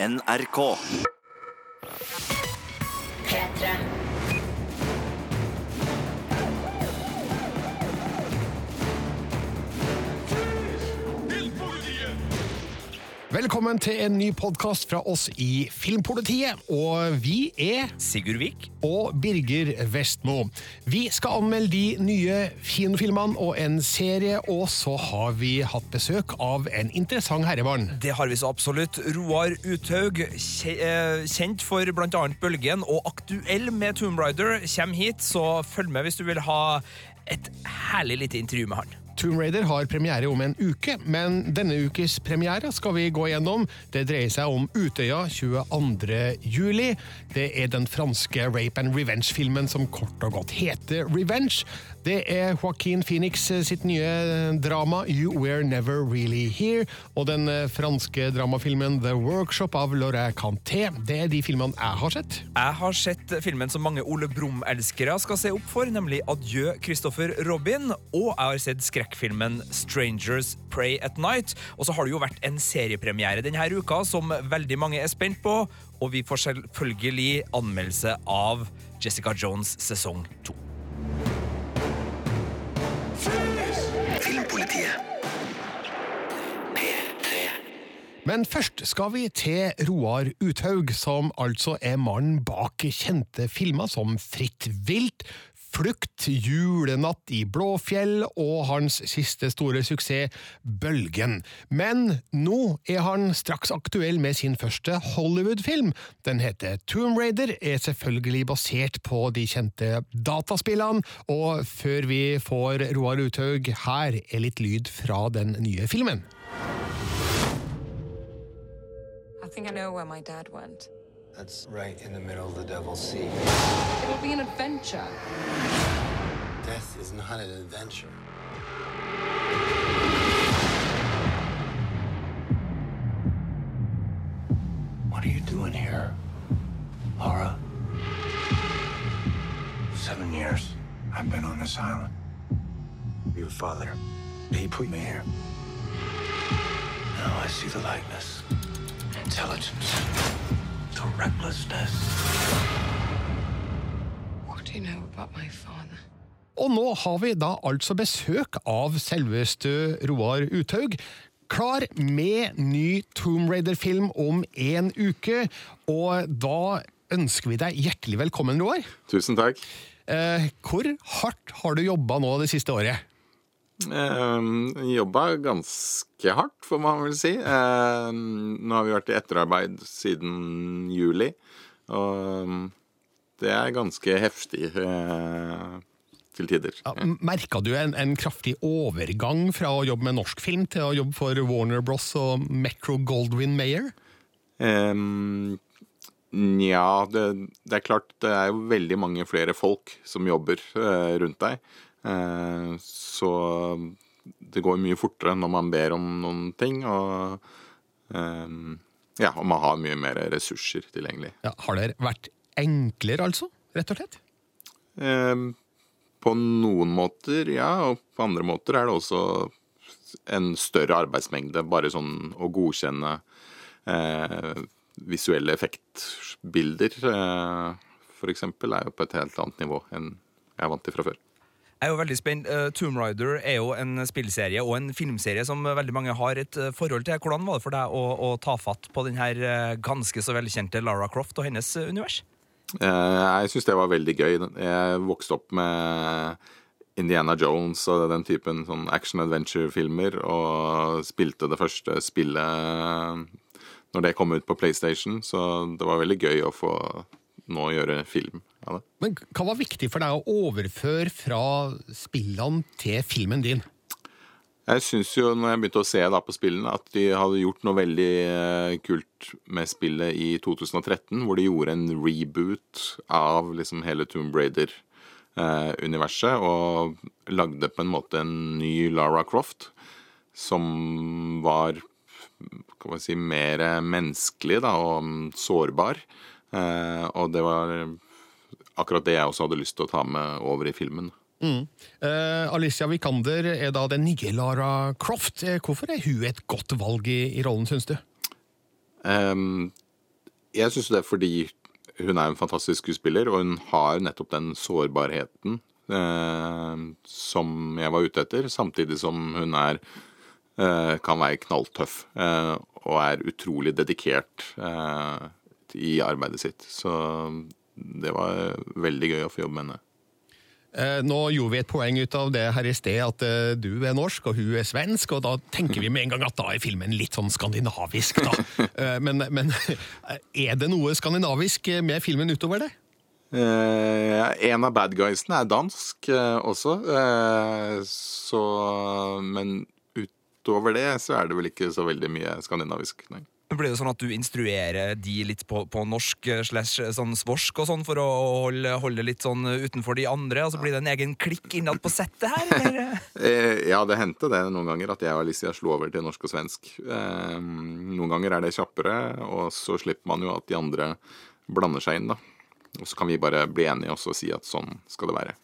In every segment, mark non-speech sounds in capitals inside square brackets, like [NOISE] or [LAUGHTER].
NRK. P3. Velkommen til en ny podkast fra oss i Filmpolitiet. Og vi er Sigurd Vik. og Birger Vestmo. Vi skal anmelde de nye kinofilmene og en serie, og så har vi hatt besøk av en interessant herremann. Det har vi så absolutt. Roar Uthaug, eh, kjent for bl.a. Bølgen og aktuell med Tomb Raider, kommer hit, så følg med hvis du vil ha et herlig lite intervju med han. Tomb Raider har premiere om en uke, men denne ukes premiere skal vi gå gjennom. Det dreier seg om Utøya 22. juli. Det er den franske rape and revenge-filmen som kort og godt heter Revenge. Det er Joaquin Phoenix sitt nye drama You Were Never Really Here, og den franske dramafilmen The Workshop av Laura Canté. Det er de filmene jeg har sett. Jeg har sett filmen som mange Ole Brumm-elskere skal se opp for, nemlig Adjø Christopher Robin, og jeg har sett skrekkfilmen Strangers Pray at Night. Og så har det jo vært en seriepremiere denne uka som veldig mange er spent på, og vi får selvfølgelig anmeldelse av Jessica Jones sesong to. Men først skal vi til Roar Uthaug, som altså er mannen bak kjente filmer som Fritt vilt, Flukt, Julenatt i Blåfjell og hans siste store suksess, Bølgen. Men nå er han straks aktuell med sin første Hollywood-film. Den heter Tomb Raider, er selvfølgelig basert på de kjente dataspillene, og før vi får Roar Uthaug, her er litt lyd fra den nye filmen. I think I know where my dad went. That's right in the middle of the Devil's Sea. It'll be an adventure. Death is not an adventure. What are you doing here, Laura? Seven years I've been on this island. Your father, he put me here. Now I see the likeness, intelligence, the recklessness. What do you know about my father? Og nå har vi da altså besøk av selveste Roar Uthaug. Klar med ny Tomb Raider-film om en uke, og da ønsker vi deg hjertelig velkommen, Roar. Tusen takk. Eh, hvor hardt har du jobba nå det siste året? Eh, jobba ganske hardt, får man vel si. Eh, nå har vi vært i etterarbeid siden juli, og det er ganske heftig eh, til tider. Ja, Merka du en, en kraftig overgang fra å jobbe med norsk film til å jobbe for Warner Bros og Metro Goldwyn Mayer? Nja, det, det er klart det er jo veldig mange flere folk som jobber eh, rundt deg. Eh, så det går mye fortere når man ber om noen ting, og ehm, ja, og man har mye mer ressurser tilgjengelig. Ja, har det vært enklere, altså? Rett og slett? Ehm, på noen måter, ja, og på andre måter er det også en større arbeidsmengde. Bare sånn å godkjenne eh, visuelle effektbilder, eh, eksempel, er jo på et helt annet nivå enn jeg er vant til fra før. Jeg er jo veldig spent. Uh, Tomb Raider er jo en spillserie og en filmserie som veldig mange har et eh, forhold til. Hvordan var det for deg å, å ta fatt på den her eh, ganske så velkjente Lara Croft og hennes univers? Uh, Jeg syns det var veldig gøy. Jeg vokste opp med Indiana Jones og den typen sånn action adventure-filmer, og spilte det første spillet når det kom ut på PlayStation, så det var veldig gøy å få nå gjøre film av det. Men hva var viktig for deg å overføre fra spillene til filmen din? Jeg syns jo, når jeg begynte å se på spillene, at de hadde gjort noe veldig eh, kult med spillet i 2013, hvor de gjorde en reboot av liksom hele Tomb Raider-universet, og lagde på en måte en ny Lara Croft, som var kan man si, mer menneskelig da, og sårbar. Eh, og det var akkurat det jeg også hadde lyst til å ta med over i filmen. Eh, Alicia Vikander er da den nye Lara Croft. Eh, Hvorfor er hun et godt valg i, i rollen, syns du? Um, Jeg syns det er fordi hun er en fantastisk skuespiller, og hun har nettopp den sårbarheten eh, som jeg var ute etter, samtidig som hun er eh, kan være knalltøff eh, og er utrolig dedikert i arbeidet sitt. Så det var veldig gøy å få jobbe med henne. Eh, Nå gjorde vi et poeng ut av det her i sted, at eh, du er norsk og hun er svensk, og da tenker vi med en gang at da er filmen litt sånn skandinavisk, da. [LAUGHS] Eh, Men, men [LAUGHS] er det noe skandinavisk med filmen utover det? Eh, en av bad guysene er dansk eh, også, eh, så Men utover det så er det vel ikke så veldig mye skandinavisk, nei. Blir det sånn at du instruerer de litt på, på norsk eh, slash sånn svorsk og sånn for å holde, holde litt sånn utenfor de andre, og så blir det en egen klikk innad på settet her? Eller? [LAUGHS] Eh, ja, det hendte det noen ganger at jeg og Alicia slo over til norsk og svensk. Eh, noen ganger er det kjappere, og så slipper man jo at de andre blander seg inn, da. Og så kan vi bare bli enige og si at sånn skal det være.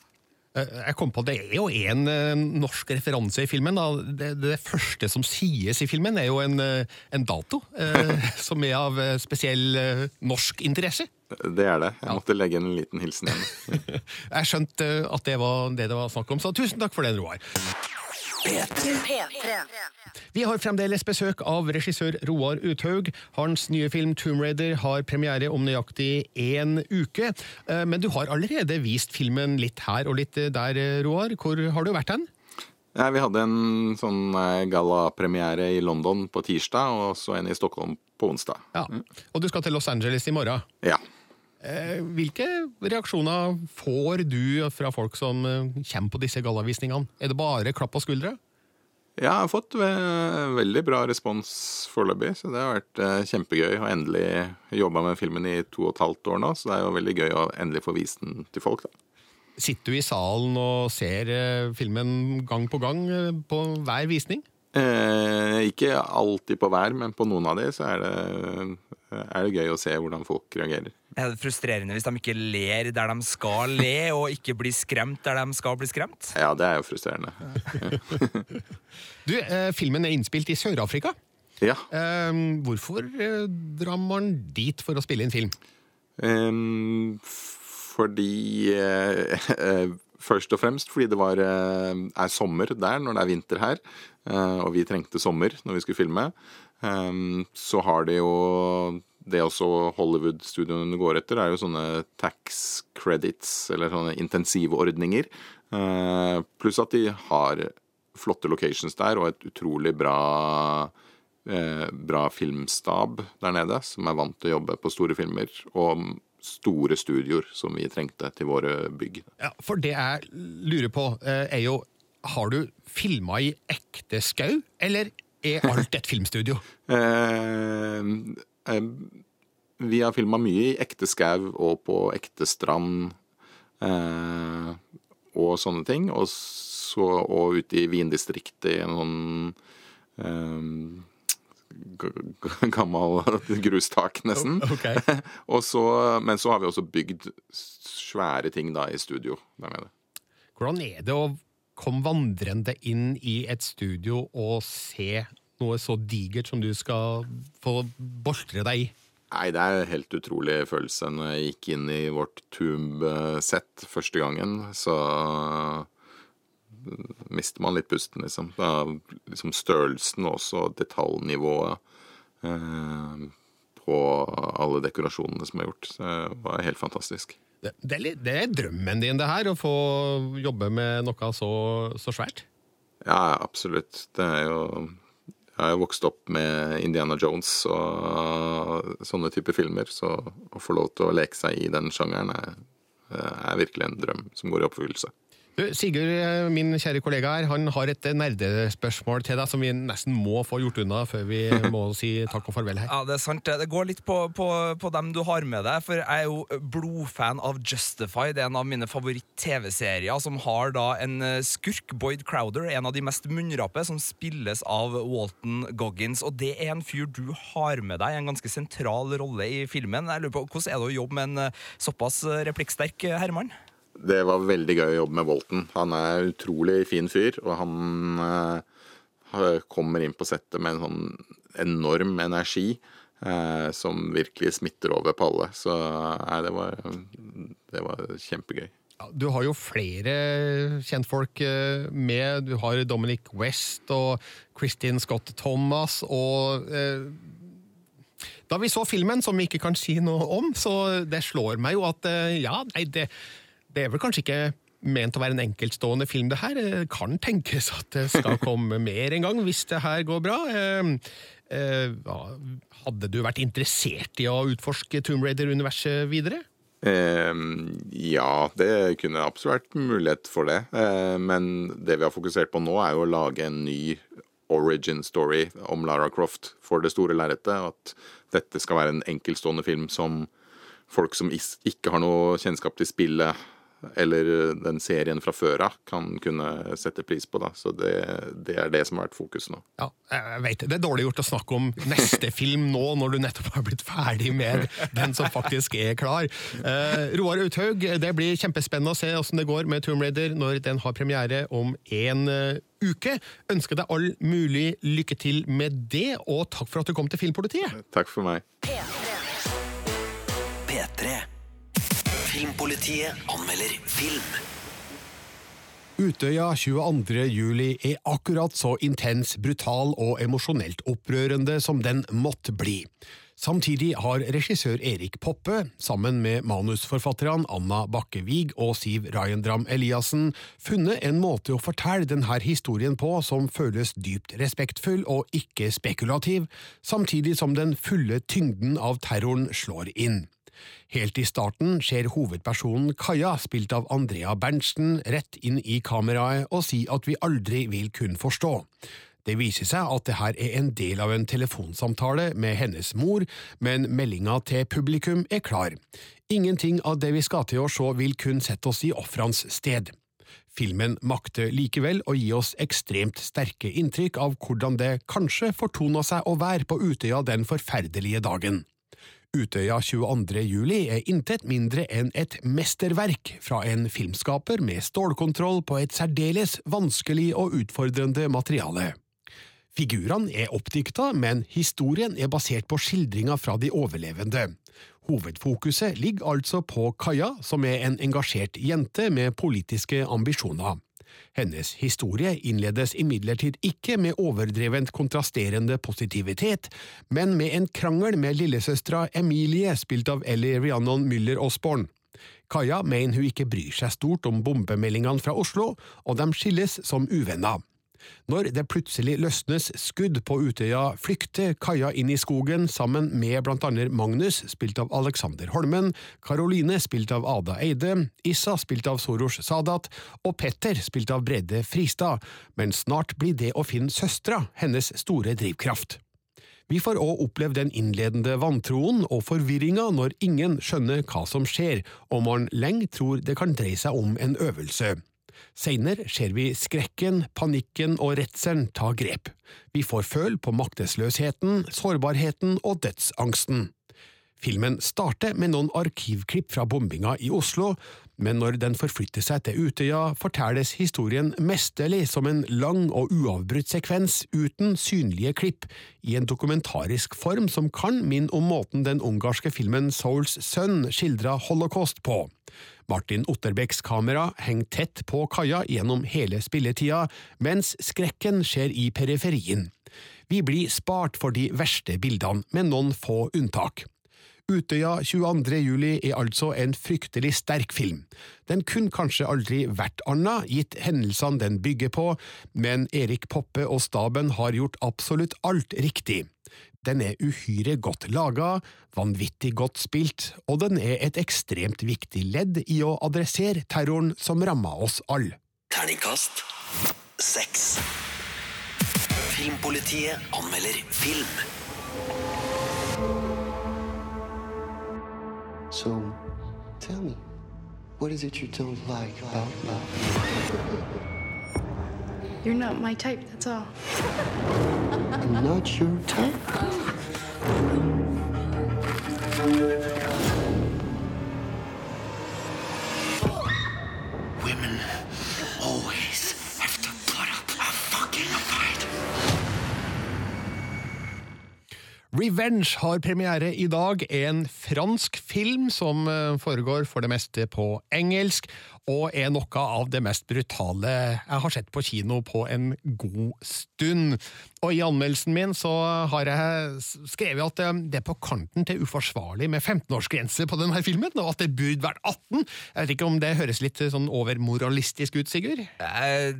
Eh, Jeg kom på at Det er jo en eh, norsk referanse i filmen. Det, det første som sies i filmen, er jo en, eh, en dato [LAUGHS] som er av spesiell norsk interesse. Det er det. Jeg måtte legge inn en liten hilsen igjen. [LAUGHS] Jeg skjønte at det var det det var snakk om, så tusen takk for den, Roar. P3. Vi har fremdeles besøk av regissør Roar Uthaug. Hans nye film Tomb Raider har premiere om nøyaktig én uke. Eh, Men du har allerede vist filmen litt her og litt der, eh, Roar. Hvor har du vært hen? Ja, vi hadde en sånn eh, gallapremiere i London på tirsdag, og så en i Stockholm på onsdag. Ja. Og du skal til Los Angeles i morgen. Ja. Eh, Hvilke reaksjoner får du fra folk som eh, kommer på disse gallavisningene? Er det bare klapp på skuldra? Jeg har fått veldig bra respons foreløpig, så det har vært eh, kjempegøy. å endelig jobba med filmen i to og et halvt år nå, så det er jo veldig gøy å endelig få vist den til folk. da. Sitter du i salen og ser filmen gang på gang på hver visning? Eh, ikke alltid på hver, men på noen av de så er det, er det gøy å se hvordan folk reagerer. Er det frustrerende hvis de ikke ler der de skal le, og ikke blir skremt der de skal bli skremt? Ja, det er jo frustrerende. [LAUGHS] Du, eh, Filmen er innspilt i Sør-Afrika. Ja. Eh, Hvorfor eh, drar man dit for å spille inn film? Ehm, fordi eh, [LAUGHS] eh, Først og fremst fordi det var, eh, er sommer der når det er vinter her. eh, og vi trengte sommer når vi skulle filme. Ehm, så har de jo Det også Hollywood-studioene går etter, er jo sånne tax credits, eller sånne intensivordninger. Uh, pluss at de har flotte locations der, og et utrolig bra uh, bra filmstab der nede, som er vant til å jobbe på store filmer, og store studioer som vi trengte til våre bygg. Ja, For det jeg lurer på, eh, er jo Har du filma i ekte skau, eller er alt et filmstudio? [LAUGHS] Eh, eh, vi har filma mye i ekte skau og på ekte strand eh, og sånne ting. Og, så, og ute i vindistriktet i en sånn eh, gammel [LAUGHS] grustak, nesten. Okay. [LAUGHS] så, men så har vi også bygd svære ting da i studio. Hvordan er det å komme vandrende inn i et studio og se noe så digert som du skal få boltre deg i? Nei, det er en helt utrolig følelse. Når jeg gikk inn i vårt Tube-sett første gangen, så mister man litt pusten, liksom. Liksom størrelsen og også detaljnivået eh, på alle dekorasjonene som er gjort. Så det var helt fantastisk. Det, er, litt- det er drømmen din, det her, å få jobbe med noe så, så svært? Ja, absolutt. Det er jo Jeg har jo vokst opp med Indiana Jones og sånne typer filmer, så å få lov til å leke seg i den sjangeren er, er virkelig en drøm som går i oppfyllelse. Du, Sigurd, eh, min kjære kollega her, han har et nerdespørsmål til deg som vi nesten må få gjort unna før vi [LAUGHS] må si takk og farvel her. Ja, det er sant. Det Det går litt på, på, på dem du har med deg, for jeg er jo blodfan av Justified, en av mine favoritt-TV-serier, som har da en eh, skurk, Boyd Crowder, en av de mest munnrappe, som spilles av Walton Goggins. Og det er en fyr du har med deg, en ganske sentral rolle i filmen. Jeg lurer på, Hvordan er det å jobbe med en eh, såpass replikksterk herremann? Det var veldig gøy å jobbe med Bolton. Han er en utrolig fin fyr, og han eh, kommer inn på settet med en sånn enorm energi. eh, som virkelig smitter over på alle. Så nei, det var, det var kjempegøy. Ja, Du har jo flere kjentfolk eh, med. Du har Dominic West og Kristin Scott Thomas og eh, Da vi så filmen, som vi ikke kan si noe om, så det slår meg jo at eh, ja, nei, det, det er vel kanskje ikke ment å være en enkeltstående film, det her. Det kan tenkes at det skal komme [LAUGHS] mer en gang, hvis det her går bra. Eh, eh, hadde du vært interessert i å utforske Tomb Raider-universet videre? Eh, ja, det kunne absolutt vært mulighet for det. Eh, men det vi har fokusert på nå, er jo å lage en ny origin story om Lara Croft for det store lerretet. At dette skal være en enkeltstående film som folk som ikke har noe kjennskap til spillet eller den serien fra før av, kan kunne sette pris på. da. Så det, det er det som har vært fokus nå. Ja, jeg vet det. Det er dårlig gjort å snakke om neste film nå, når du nettopp har blitt ferdig med den som faktisk er klar. Eh, Roar Uthaug, det blir kjempespennende å se åssen det går med Tomb Raider når den har premiere om en uh, uke. Ønsker deg all mulig lykke til med det, og takk for at du kom til Filmpolitiet. Takk for meg. P3. P3. Filmpolitiet anmelder film. Utøya 22. juli er akkurat så intens, brutal og emosjonelt opprørende som den måtte bli. Samtidig har regissør Erik Poppe, sammen med manusforfatterne Anna Bakkevig og Siv Ryandram Eliassen, funnet en måte å fortelle denne historien på som føles dypt respektfull og ikke spekulativ, samtidig som den fulle tyngden av terroren slår inn. Helt i starten ser hovedpersonen Kaja, spilt av Andrea Berntsen, rett inn i kameraet og si at vi aldri vil kunne forstå. Det viser seg at det her er en del av en telefonsamtale med hennes mor, men meldinga til publikum er klar. Ingenting av det vi skal til å se vil kun sette oss i ofrenes sted. Filmen makter likevel å gi oss ekstremt sterke inntrykk av hvordan det kanskje fortona seg å være på Utøya den forferdelige dagen. Utøya 22. juli er intet mindre enn et mesterverk fra en filmskaper med stålkontroll på et særdeles vanskelig og utfordrende materiale. Figurene er oppdikta, men historien er basert på skildringer fra de overlevende. Hovedfokuset ligger altså på Kaja, som er en engasjert jente med politiske ambisjoner. Hennes historie innledes imidlertid ikke med overdrevent kontrasterende positivitet, men med en krangel med lillesøstera Emilie, spilt av Ellie Rhiannon Müller Osborne. Kaja mener hun ikke bryr seg stort om bombemeldingene fra Oslo, og de skilles som uvenner. Når det plutselig løsnes skudd på Utøya, flykter Kaja inn i skogen sammen med blant annet Magnus, spilt av Alexander Holmen, Karoline, spilt av Ada Eide, Issa, spilt av Soros Sadat, og Petter, spilt av Brede Fristad, men snart blir det å finne søstera hennes store drivkraft. Vi får òg oppleve den innledende vantroen og forvirringa når ingen skjønner hva som skjer, og man lenge tror det kan dreie seg om en øvelse. Senere ser vi skrekken, panikken og redselen ta grep. Vi får føl på maktesløsheten, sårbarheten og dødsangsten. Filmen starter med noen arkivklipp fra bombinga i Oslo, men når den forflytter seg til Utøya, fortelles historien mesterlig som en lang og uavbrutt sekvens uten synlige klipp, i en dokumentarisk form som kan minne om måten den ungarske filmen Souls Son skildra holocaust på. Martin Otterbecks kamera henger tett på kaia gjennom hele spilletida, mens skrekken skjer i periferien. Vi blir spart for de verste bildene, med noen få unntak. Utøya 22. juli er altså en fryktelig sterk film. Den kunne kanskje aldri vært anna, gitt hendelsene den bygger på, men Erik Poppe og staben har gjort absolutt alt riktig. Den er uhyre godt laga, vanvittig godt spilt, og den er et ekstremt viktig ledd i å adressere terroren som ramma oss alle. Terningkast seks. Filmpolitiet anmelder film. So, tell me, what is it you don't like about love? You're not my type, that's all. I'm not your type. Women always have to put up a fucking fight. Revenge har premiere i dag. En fransk film som eh, foregår for det meste på engelsk, og er noe av det mest brutale jeg har sett på kino på en god stund. Og i anmeldelsen min så har jeg skrevet at eh, det er på kanten til uforsvarlig med 15-årsgrense på denne filmen, og at det burde vært 18. Jeg vet ikke om det høres litt sånn overmoralistisk ut, Sigurd? Eh,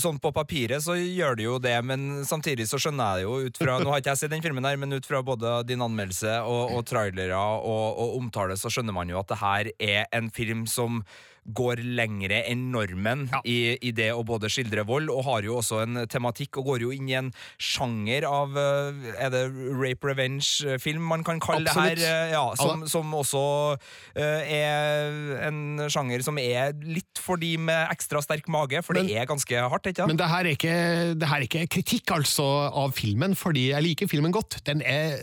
Sånn på papiret så gjør det jo det, men samtidig så skjønner jeg det jo ut fra [LAUGHS] Nå har ikke jeg sett den filmen her, men ut fra både din anmeldelse og, og trailere og, og omtale, så skjønner man jo at det her er en film som går lengre enn normen i, i det å både skildre vold, og har jo også en tematikk, og går jo inn i en sjanger av eh, Er det rape revenge-film man kan kalle Absolutt. det her? Eh, Ja, som, som også eh, er en sjanger som er litt for de med ekstra sterk mage, for Men- det er ganske hardt, ikke Men det her, er ikke, det her er ikke kritikk altså av filmen, fordi jeg liker filmen godt. Den er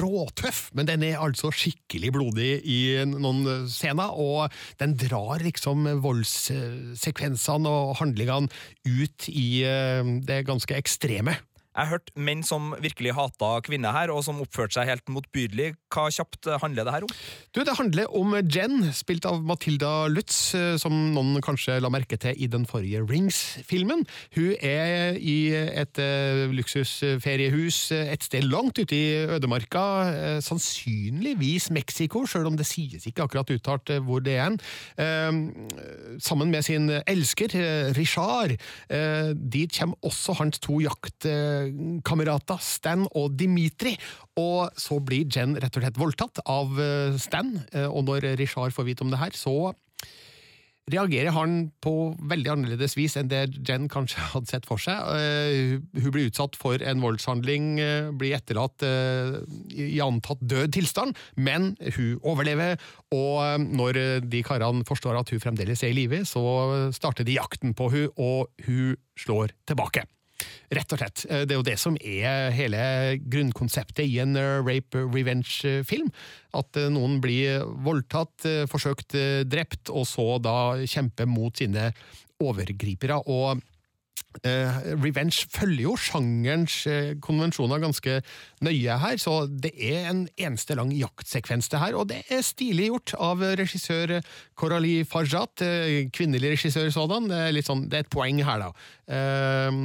råtøff, men den er altså skikkelig blodig i noen scener, og den drar liksom voldssekvensene og handlingene ut i det ganske ekstreme. Jeg har hørt menn som virkelig hata kvinner her, og som oppførte seg helt motbydelig. Hva kjapt handler det her om? Du, Det handler om Jen, spilt av Matilda Lutz, eh, som noen kanskje la merke til i den forrige Rings-filmen. Hun er i et eh, luksusferiehus eh, et sted langt ute i ødemarka, sannsynligvis Mexico, sjøl om det sies ikke akkurat uttalt hvor det er sammen med sin elsker, Richard. Dit kommer også hans to jaktkamerater, Stan og Dimitri. Og så blir Jen rett og slett voldtatt av eh, Stan, eh, og når Richard får vite om det her, så reagerer han på veldig annerledes vis enn det Jen kanskje [LAUGHS] hadde sett for seg. Eh, Hun blir utsatt for en voldshandling, blir etterlatt i antatt død tilstand, men hun overlever, og når de karene forstår at hun fremdeles er i live, så starter de jakten på hun, og hun slår tilbake. Rett og slett. Eh, Det er jo det som er hele grunnkonseptet i en eh, rape revenge-film. At eh, noen blir voldtatt, forsøkt drept, og så da kjempe mot sine overgripere. Og Revenge følger jo sjangerens eh, konvensjoner ganske nøye her, så det er en eneste lang jaktsekvens det her, og det er stilig gjort av regissør Coralie Farjat, eh, kvinnelig regissør sådan. Det er, sånn, det er et poeng her, da. Eh,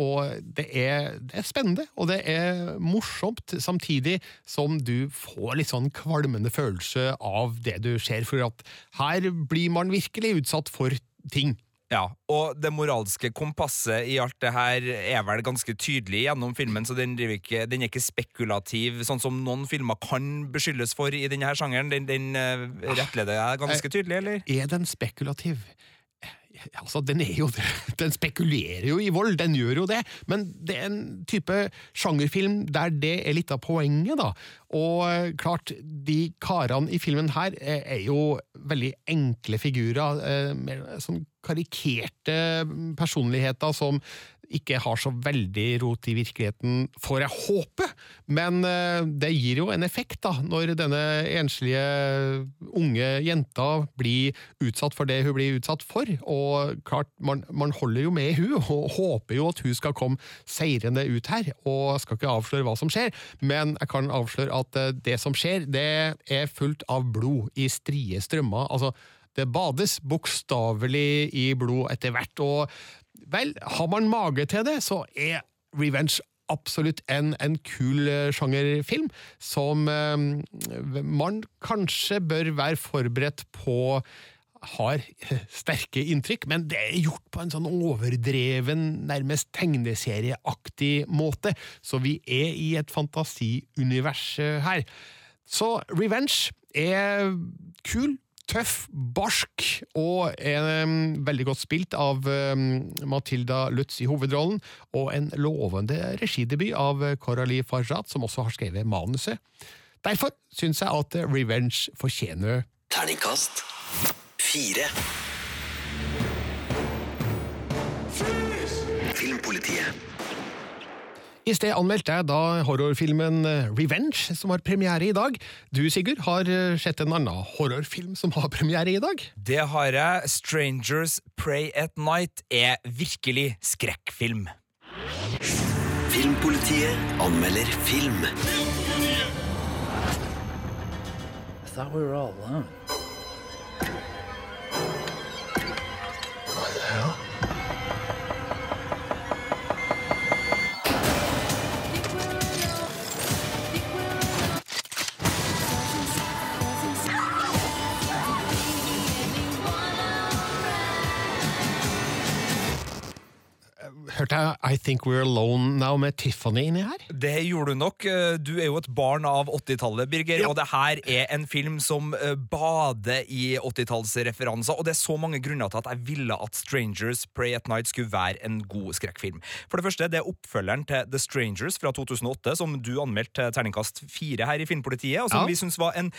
og det er, det er spennende, og det er morsomt, samtidig som du får litt sånn kvalmende følelse av det du ser, for at her blir man virkelig utsatt for ting. Ja, og det moralske kompasset i alt det her er vel ganske tydelig gjennom filmen, så den, ikke, den er ikke spekulativ, sånn som noen filmer kan beskyldes for i denne her sjangeren. Den, den eh, rettleder jeg ganske tydelig, eller? Er den spekulativ? Altså, den er jo det. [LAUGHS] Den spekulerer jo i vold, den gjør jo det, men det er en type sjangerfilm der det er litt av poenget, da. Og eh, klart, de karene i filmen her er, er jo veldig enkle figurer, med mer sånn karikerte personligheter som ikke har så veldig rot i virkeligheten, får jeg håpe, men eh, det gir jo en effekt da, når denne enslige unge jenta blir utsatt for det hun blir utsatt for, og klart, man, man holder jo med hun, [LAUGHS] og håper jo at hun skal komme seirende ut her, og skal ikke avsløre hva som skjer, men jeg kan avsløre at eh, det som skjer, det er fullt av blod i strie strømmer, altså det bades bokstavelig i blod etter hvert, og vel, har man mage til det, så er Revenge absolutt en, en kul eh, sjangerfilm, som eh, man kanskje bør være forberedt på har [LAUGHS] sterke inntrykk, men det er gjort på en sånn overdreven, nærmest tegneserieaktig måte, så vi er i et fantasiunivers eh, her. Så Revenge er kul, tøff, barsk og en, um, veldig godt spilt av um, Matilda Lutz i hovedrollen, og en lovende regidebut av Coralie Farjat, som også har skrevet manuset. Derfor syns jeg at Revenge fortjener Terningkast fire. Filmpolitiet. I sted anmeldte jeg da horrorfilmen eh, Revenge, som har premiere i dag. Du, Sigurd, har eh, sett en annen horrorfilm som har premiere i dag? Det har jeg. Strangers Pray at Night er virkelig skrekkfilm. Filmpolitiet anmelder film. I thought we were all Hørte jeg I Think We're Alone Now med Tiffany inni her? Det gjorde du nok. Eh, Du er jo et barn av 80-tallet, Birger, og det her er en film som eh, bader i 80-tallsreferanser, og det er så mange grunner til at jeg ville at Strangers Pray at Night skulle være en god skrekkfilm. For det første, det er oppfølgeren til The Strangers fra 2008, som du anmeldte til terningkast fire her i Filmpolitiet, og som Ja. vi syns var en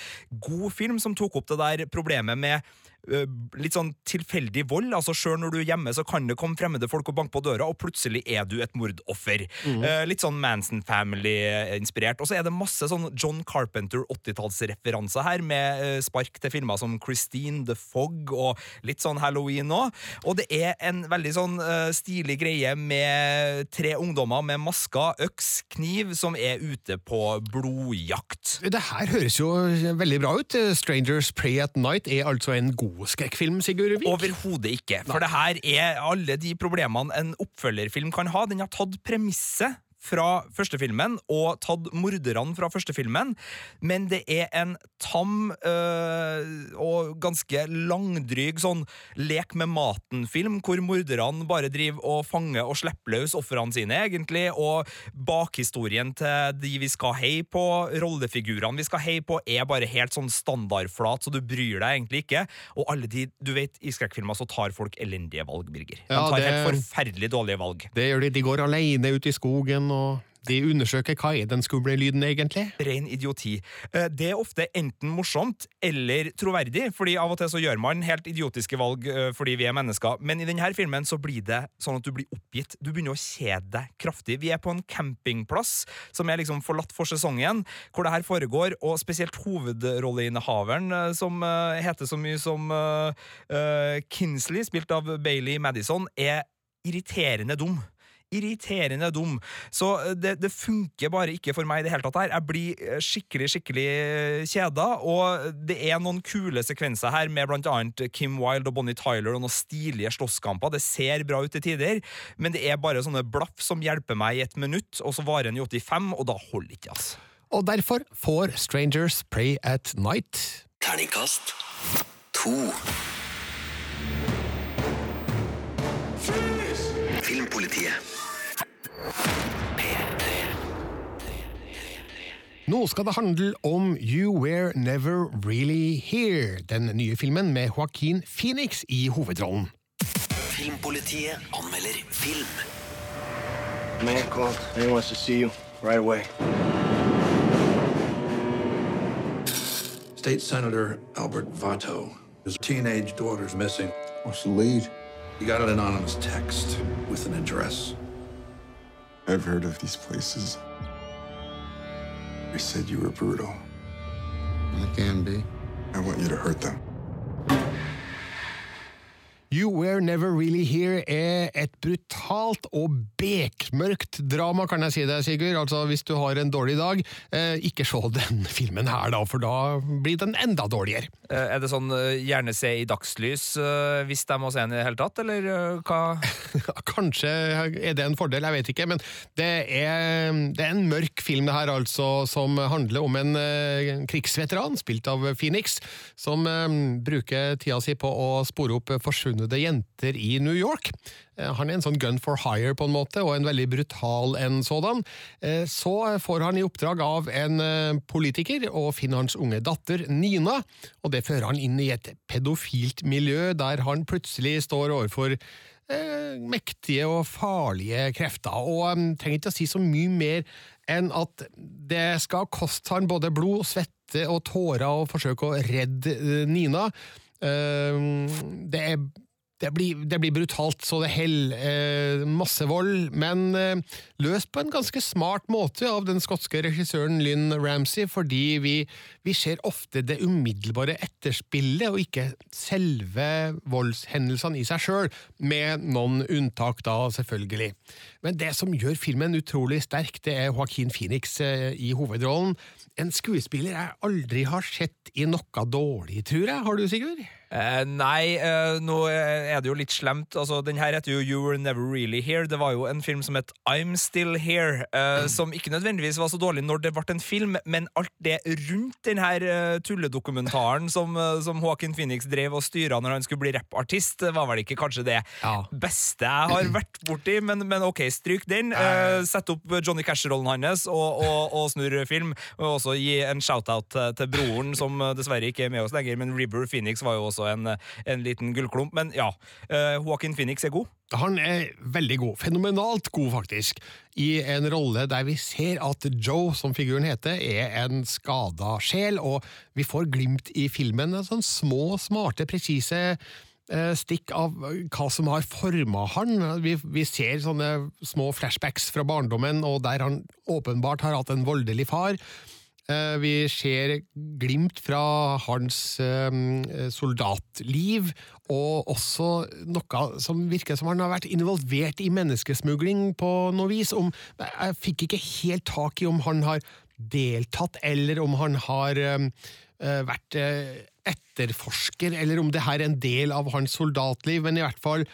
god film som tok opp det der problemet med litt sånn tilfeldig vold. altså Sjøl når du er hjemme, så kan det komme fremmede folk og banke på døra, og plutselig er du et mordoffer. Mm. Eh, litt sånn Manson Family-inspirert. Og så er det masse sånn John Carpenter 80-tallsreferanser her, med eh, spark til filmer som Christine, The Fog og litt sånn Halloween òg. Og det er en veldig sånn eh, stilig greie med tre ungdommer med masker, øks, kniv, som er ute på blodjakt. Det her høres jo veldig bra ut. Strangers Pray at Night er altså en god skrekkfilm, Sigurd Vik. Overhodet ikke. For det her er alle de problemene en oppfølgerfilm kan ha. Den har tatt premisset fra første filmen og tatt morderne fra første filmen, men det er en tam øh, og ganske langdryg sånn lek med maten-film, hvor morderne bare driver og fanger og slipper løs ofrene sine, egentlig, og bakhistorien til de vi skal heie på, rollefigurene vi skal heie på, er bare helt sånn standardflat, så du bryr deg egentlig ikke. Og alle de, du vet, i skrekkfilmer så tar folk elendige valg, Birger. De Ja, tar det- helt forferdelig dårlige valg. Det gjør de. De går alene ut i skogen, og de undersøker hva er den skumle lyden, egentlig. Ren idioti. Eh, Det er ofte enten morsomt eller troverdig, fordi av og til så gjør man helt idiotiske valg eh, fordi vi er mennesker, men i denne filmen så blir det sånn at du blir oppgitt. Du begynner å kjede deg kraftig. Vi er på en campingplass som er liksom forlatt for sesongen, hvor det her foregår, og spesielt hovedrolleinnehaveren, eh, som heter så mye som Kinsley, spilt av Bailey Madison, er irriterende dum. Irriterende dum. Så eh, det, det funker bare ikke for meg i det hele tatt her. Jeg blir eh, skikkelig, skikkelig kjeda, og det er noen kule sekvenser her med blant annet Kim Wilde og Bonnie Tyler og noen stilige slåsskamper. Det ser bra ut til tider, men det er bare sånne blaff som hjelper meg i et minutt, og så varer den i 85, og da holder ikke, altså. Og derfor får Strangers Pray at Night Terningkast to. Filmpolitiet. Nå skal det handle om You Were Never Really Here, den nye filmen med Joaquin Phoenix i hovedrollen. Filmpolitiet anmelder film. Man called. He wants to see you right away. State Senator Albert Vato. His teenage daughter's missing. What's the lead? He got an anonymous text with an address. I've heard of these places. They said you were brutal. I can be. I want you to hurt them. You Were Never Really Here er et brutalt og bekmørkt drama, kan jeg si det, Sigurd. Altså, Hvis du har en dårlig dag, eh, ikke se den [LAUGHS] filmen her, da, for da blir den enda dårligere. Eh, Er det sånn eh, gjerne se i dagslys hvis de må se den i det hele tatt, eller hva? [LAUGHS] Kanskje er det en fordel, jeg vet ikke, men det er, det er en mørk film det her, altså, som handler om en krigsveteran, spilt av Phoenix, som bruker tida si på å spore opp forsvunne jenter i New York. Eh, Han er en sånn gun for hire på en måte, og en veldig brutal en sådan. Eh, Så får han i oppdrag av en eh, politiker å finne hans unge datter Nina, og det fører han inn i et pedofilt miljø der han plutselig står overfor eh, mektige og farlige krefter. Og um, trenger ikke å si så mye mer enn at det skal koste han både blod, svette og tårer å forsøke å redde Nina. Eh, det er det blir, det blir brutalt så det heller. Eh, masse vold, men eh, løst på en ganske smart måte av den skotske regissøren Lynn Ramsey, fordi vi, vi ser ofte det umiddelbare etterspillet, og ikke selve voldshendelsene i seg sjøl, med noen unntak da, selvfølgelig. Men det som gjør filmen utrolig sterk, det er Joaquin Phoenix eh, i hovedrollen. En skuespiller jeg aldri har sett i noe dårlig, tror jeg. Har du, Sigurd? Eh, nei, eh, nå er det jo litt slemt. Altså, den her heter jo You Were Never Really Here. Det var jo en film som het I'm Still Here, eh, som ikke nødvendigvis var så dårlig når det ble en film, men alt det rundt den her eh, tulledokumentaren som, eh, som Håkin Phoenix drev og styra når han skulle bli rappartist, var vel ikke kanskje det beste jeg har vært borti, men, men ok, stryk den. Eh, Sett opp Johnny Cash-rollen hans og, og, og snurr film. Og også gi en shout-out til, broren, som eh, dessverre ikke er med oss lenger, men River Phoenix var jo også en, en liten gullklump. Men ja, eh, Joaquin Phoenix er god. Han er veldig god, fenomenalt god faktisk, i en rolle der vi ser at Joe, som figuren heter, er en skada sjel, og vi får glimt i filmen av sånne små, smarte, presise eh, stikk av hva som har forma han. Vi, vi ser sånne små flashbacks fra barndommen, og der han åpenbart har hatt en voldelig far. Eh, Vi ser glimt fra hans eh, soldatliv, og også noe som virker som han har vært involvert i menneskesmugling på noe vis. Om, jeg fikk ikke helt tak i om han har deltatt, eller om han har eh, eh, vært eh, etterforsker, eller om det her er en del av hans soldatliv, men i hvert fall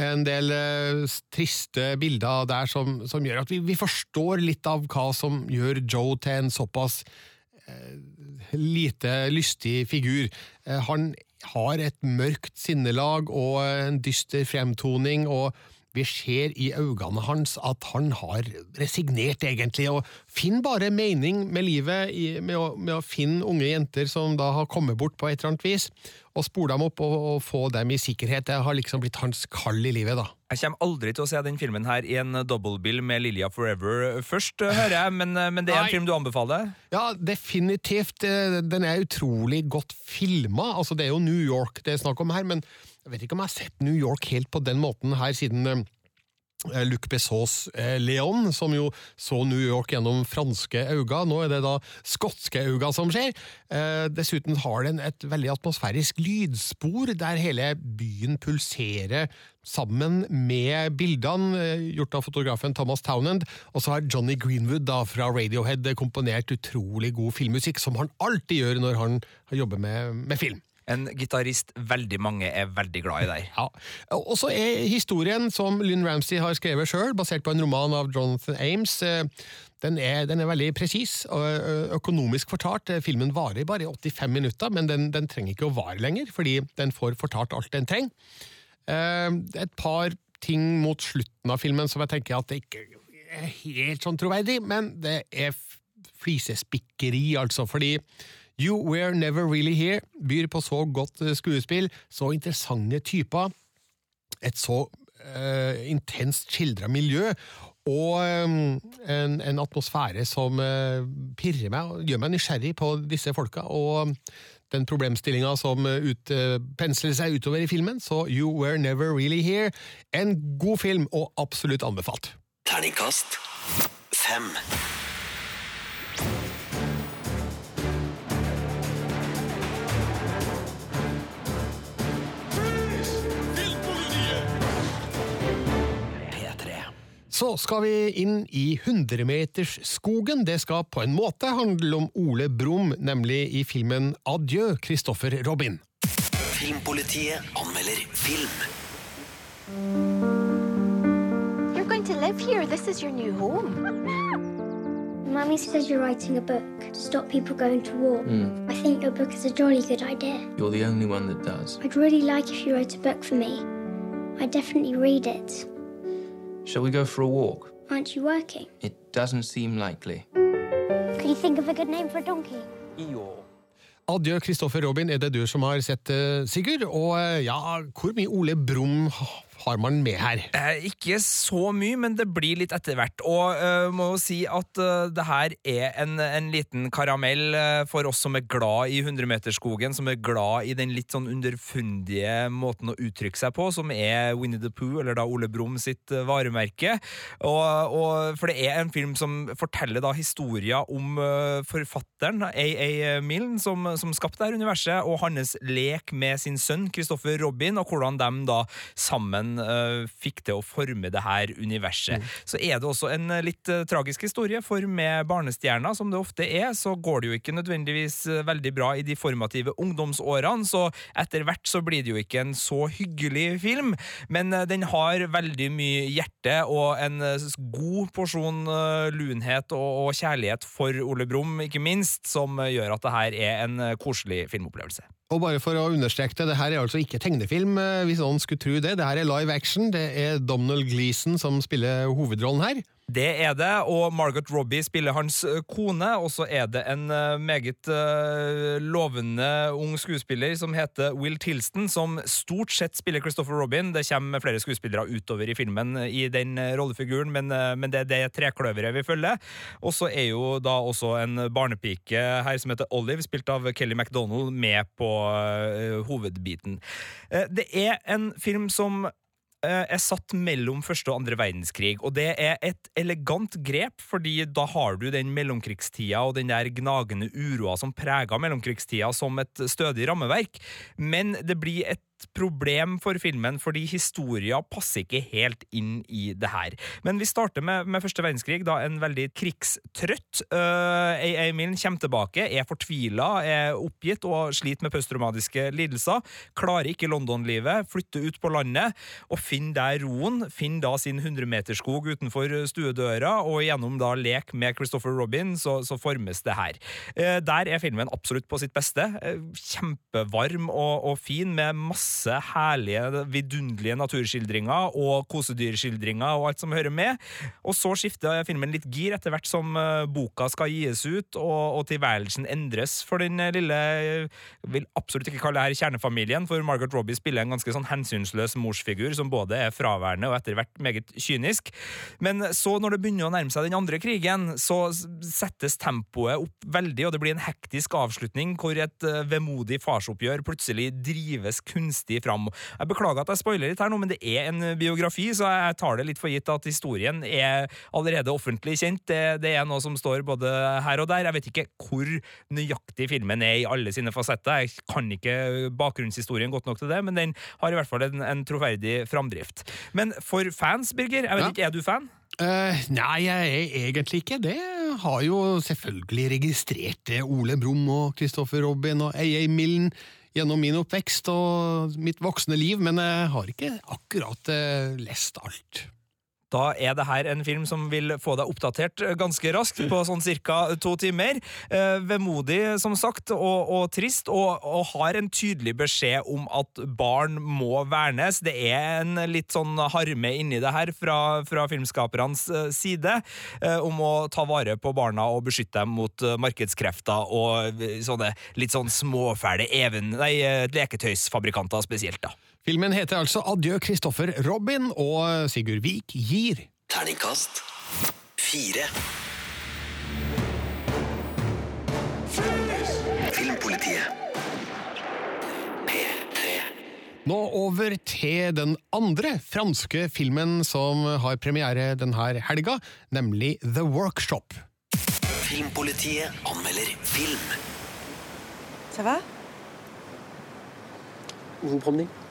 en del eh, triste bilder der som, som gjør at vi, vi forstår litt av hva som gjør Joe til en såpass eh, lite lystig figur. Eh, han har et mørkt sinnelag og en dyster fremtoning, og vi ser i øynene hans at han har resignert, egentlig, og finner bare mening med livet i, med, å, med å finne unge jenter som da har kommet bort på et eller annet vis, og spole dem opp og, og få dem i sikkerhet. Det har liksom blitt hans kall i livet, da. Jeg kommer aldri til å se den filmen her i en dobbeltbill med Lilja Forever først, hører jeg, men, men det er en Nei. film du anbefaler? Ja, definitivt. Eh, Den er utrolig godt filma. Altså, det er jo New York det er snakk om her, men jeg vet ikke om jeg har sett New York helt på den måten her siden eh, Luc Bessaux eh, Leon, som jo så New York gjennom franske øyne. Nå er det da skotske øyne som skjer. Eh, dessuten har den et veldig atmosfærisk lydspor, der hele byen pulserer sammen med bildene eh, gjort av fotografen Thomas Townend. Og så har Johnny Greenwood da fra Radiohead komponert utrolig god filmmusikk, som han alltid gjør når han jobber med, med film. En gitarist veldig mange er veldig glad i der. [LAUGHS] Ja. Og så er historien, som Lynn Ramsey har skrevet sjøl, basert på en roman av Jonathan Ames, eh, den er, den er veldig presis og økonomisk fortalt. Filmen varer bare 85 minutter, men den, den trenger ikke å vare lenger, fordi den får fortalt alt den trenger. Eh, Et par ting mot slutten av filmen som jeg tenker at det ikke er helt sånn troverdig, men det er flisespikkeri, altså, fordi You Were Never Really Here byr på så godt eh, skuespill, så interessante typer, et så uh, intenst skildra miljø, og um, en, en atmosfære som uh, pirrer meg og gjør meg nysgjerrig på disse folka, og den problemstillinga som ut, pensler seg utover i filmen, så You Were Never Really Here. En god film, og absolutt anbefalt. Terningkast fem. Så skal vi inn i hundremetersskogen. Det skal på en måte handle om Ole Brumm, nemlig i filmen Adjø, Kristoffer Robin. Filmpolitiet anmelder film. You're going to live here. This is your new home. [LAUGHS] Mummy says you're writing a book to stop people going to war. Mm. I think your book is a jolly good idea. You're the only one that does. I'd really like if you wrote a book for me. I'd definitely read it. Shall we go for a walk? Aren't you working? It doesn't seem likely. Can you think of a good name for a donkey? Adjø, Kristoffer Robin, er det du som har sett eh, Sigurd? Og eh, ja, hvor mye Ole Brumm har man med her? Eh, ikke så mye, men det blir litt etter hvert. Og uh, må jo si at uh, det her er en, en liten karamell uh, for oss som er glad i 100-meterskogen, som er glad i den litt sånn underfundige måten å uttrykke seg på, som er Winnie the Pooh, eller da Ole Brumm sitt varemerke. Og, og, for det er en film som forteller da historier om forfatteren A.A. Milne, som, som skapte dette universet, og hans lek med sin sønn Christopher Robin, og hvordan de da sammen uh, fikk til å forme det her universet. Mm. Så er det også en uh, litt uh, tragisk historie, for med barnestjerner, som det ofte er, så går det jo ikke nødvendigvis veldig bra i de formative ungdomsårene, så etter hvert så blir det jo ikke en så hyggelig film, men den har veldig mye hjerte og en god porsjon lunhet og, kjærlighet for Ole Brumm, ikke minst, som gjør at det her er en koselig filmopplevelse. Og bare for å understreke det, det her er altså ikke tegnefilm, eh, hvis noen skulle tro det. Det her er live action. Det er Domhnall Gleeson som spiller hovedrollen her. Det er det, og Margot Robbie spiller hans kone, og så er det en meget lovende ung skuespiller som heter Will Tilston, som stort sett spiller Christopher Robin. Det kommer flere skuespillere utover i filmen i den rollefiguren, men, men det er det trekløveret vi følger. Og så er jo da også en barnepike her som heter Olive, spilt av Kelly MacDonald, med på hovedbiten. Eh, Det er en film som eh, er satt mellom første og andre verdenskrig, og det er et elegant grep, fordi da har du den mellomkrigstida og den der gnagende uroa som prega mellomkrigstida som et stødig rammeverk, men det blir et problem for filmen, fordi historia passer ikke helt inn i det her. Men vi starter med, med første verdenskrig, da en veldig krigstrøtt uh, Emil kommer tilbake, er fortvila, er oppgitt og sliter med posttraumatiske lidelser, klarer ikke London-livet, flytter ut på landet og finner der roen, finner da sin 100-meterskog utenfor stuedøra, og gjennom da lek med Christopher Robin, så, så formes det her. Uh, der er filmen absolutt på sitt beste. Uh, kjempevarm og, og fin, med masse herlige, vidunderlige naturskildringer og kosedyrskildringer og alt som hører med. Og så skifter filmen litt gir etter hvert som eh, boka skal gis ut, og, og tilværelsen endres for den eh, lille Jeg vil absolutt ikke kalle det her kjernefamilien, for Margaret Robbie spiller en ganske sånn hensynsløs morsfigur som både er fraværende og etter hvert meget kynisk. Men så, når det begynner å nærme seg den andre krigen, så settes tempoet opp veldig, og det blir en hektisk avslutning hvor et eh, vemodig farsoppgjør plutselig drives kunstig fram. Jeg beklager at jeg spoiler litt her nå, men det er en biografi, så jeg tar det litt for gitt at historien er allerede offentlig kjent. Det, det er noe som står både her og der. Jeg vet ikke hvor nøyaktig filmen er i alle sine fasetter. Jeg kan ikke bakgrunnshistorien godt nok til det, men den har i hvert fall en, en troverdig framdrift. Men for fans, Birger, jeg vet Ja. ikke, er du fan? Uh, nei, jeg er egentlig ikke det. Har jo selvfølgelig registrert. Ole Brumm og Kristoffer Robin og A.A. Milne gjennom min oppvekst og mitt voksne liv, men jeg har ikke akkurat eh, lest alt. Da er det her en film som vil få deg oppdatert eh, ganske raskt, på sånn cirka to timer. Eh, vemodig, som sagt, og, og trist, og, og har en tydelig beskjed om at barn må vernes. Det er en litt sånn harme inni det her fra, fra filmskapernes eh, side, om å ta vare på barna og beskytte dem mot markedskrefter og sånne litt sånn småfæle even... Nei, leketøysfabrikanter spesielt, da. Filmen heter altså Adjø Kristoffer Robin, og Sigurd Vik gir Terningkast fire. Filmpolitiet. P3. Nå over til den andre franske filmen som har premiere denne helga, nemlig The Workshop. Filmpolitiet anmelder film. Ça va Vous vous promenez.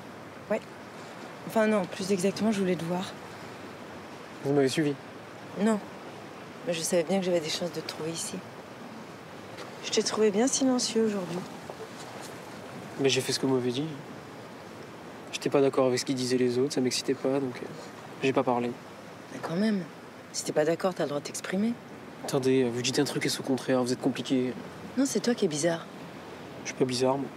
Enfin non, plus exactement, je voulais te voir. Vous m'avez suivi Non. Mais je savais bien que j'avais des chances de te trouver ici. Je t'ai trouvé bien silencieux aujourd'hui. Mais j'ai fait ce que vous m'avez dit. J'étais pas d'accord avec ce qu'ils disaient les autres, ça m'excitait pas, donc euh, j'ai pas parlé. Mais quand même, si t'es pas d'accord, t'as le droit de t'exprimer. Attendez, vous dites un truc et c'est au contraire, vous êtes compliqué. Non, c'est toi qui es bizarre. Je suis pas bizarre, moi.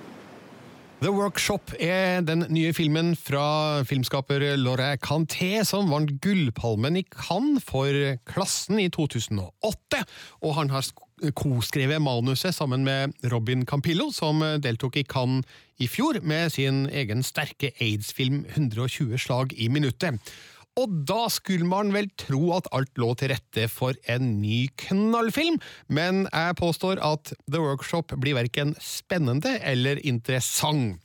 The Workshop er den nye filmen fra filmskaper Laurent Canté, som vant Gullpalmen i Cannes for Klassen i 2008. Og han har koskrevet manuset sammen med Robin Campillo, som deltok i Cannes i fjor med sin egen sterke aids-film 120 slag i minuttet. Og da skulle man vel tro at alt lå til rette for en ny knallfilm, men jeg påstår at The Workshop blir verken spennende eller interessant.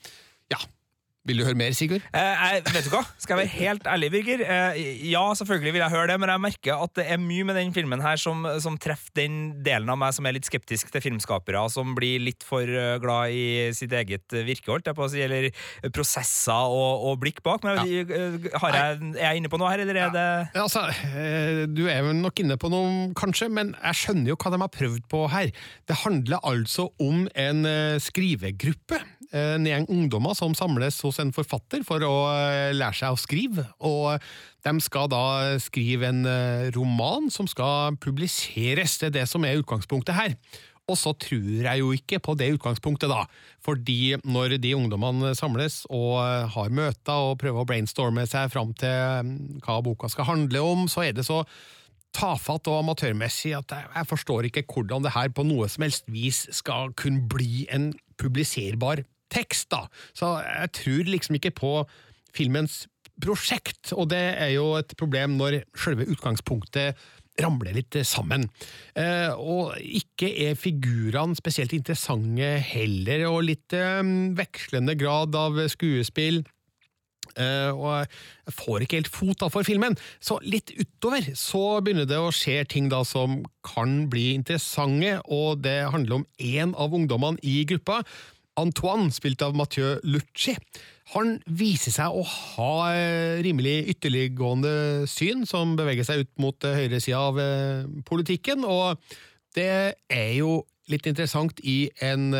Ja, vil du høre mer, Sigurd? Eh, jeg, vet du hva? Skal jeg være helt ærlig, Birger? Eh, ja, selvfølgelig vil jeg høre det, men jeg merker at det er mye med den filmen her som, som treffer den delen av meg som er litt skeptisk til filmskapere, som blir litt for eh, glad i sitt eget virke, holdt jeg på å si, eller prosesser og, og blikk bak. Men ja. har jeg, er jeg inne på noe her, eller er det Ja, altså, eh, Du er vel nok inne på noe, kanskje, men jeg skjønner jo hva de har prøvd på her. Det handler altså om en eh, skrivegruppe. En gjeng ungdommer som samles hos en forfatter for å eh, lære seg å skrive. Og de skal da skrive en eh, roman som skal publiseres. Det er det som er utgangspunktet her. Og så tror jeg jo ikke på det utgangspunktet, da. Fordi når de ungdommene samles og eh, har møter og prøver å brainstorme seg fram til eh, hva boka skal handle om, så er det så tafatt og amatørmessig at jeg forstår ikke hvordan det her på noe som helst vis skal kunne bli en publiserbar tekst, da. Så jeg tror liksom ikke på filmens prosjekt, og det er jo et problem når selve utgangspunktet ramler litt sammen. Eh, og ikke er figurene spesielt interessante heller, og litt eh, vekslende grad av skuespill. Eh, og jeg får ikke helt fot da for filmen, så litt utover så begynner det å skje ting da som kan bli interessante, og det handler om én av ungdommene i gruppa. Antoine, spilt av Mathieu Lucci, han viser seg å ha eh, rimelig ytterliggående syn, som beveger seg ut mot eh, høyresida av eh, politikken, og det er jo litt interessant i en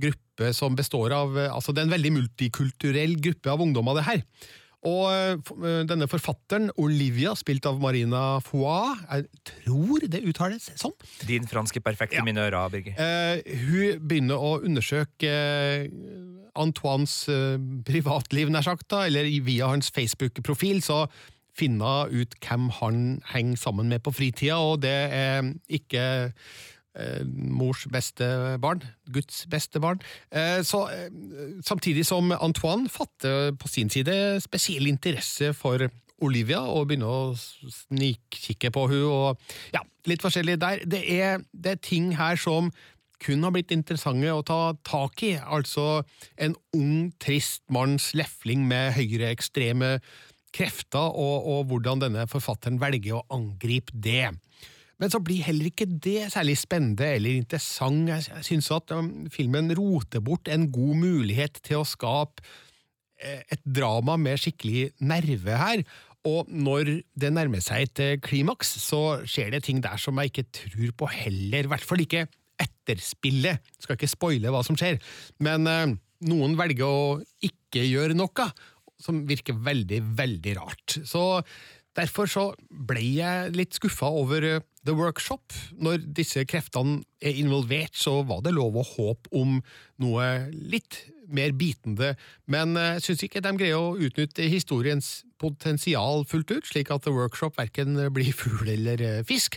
gruppe som består av Altså, det er en veldig multikulturell gruppe av ungdommer, det her. Og eh, eh, denne forfatteren, Olivia, spilt av Marina Foix, jeg tror det uttales sånn, din franske perfekte ja. mine ører, Birger? Eh, hun begynner å undersøke eh, Antoines eh, privatliv, nær sagt, da, eller via hans Facebook-profil, så finner hun ut hvem han henger sammen med på fritida, og det er ikke mors beste barn, Guds beste barn. Eh, så eh, samtidig som Antoine fatter på sin side spesiell interesse for Olivia og begynner å snikkikke på hun og ja, litt forskjellig der. Det er, det er ting her som kun har blitt interessante å ta tak i. Altså en ung, trist manns lefling med høyreekstreme krefter, og, og hvordan denne forfatteren velger å angripe det. Men så blir heller ikke det særlig spennende eller interessant. Jeg, synes at um, filmen roter bort en god mulighet til å skape eh, et drama med skikkelig nerve her. Og når det nærmer seg et eh, klimaks, så skjer det ting der som jeg ikke tror på heller. I hvert fall ikke etterspillet. Jeg Skal ikke spoile hva som skjer. Men eh, noen velger å ikke gjøre noe, som virker veldig, veldig rart. Så derfor så ble jeg litt skuffa over The Workshop. Når disse kreftene er involvert, så var det lov å håpe om noe litt mer bitende, men eh, jeg syns ikke de greier å utnytte historiens potensial fullt ut, slik at The Workshop verken blir fugl eller eh, fisk.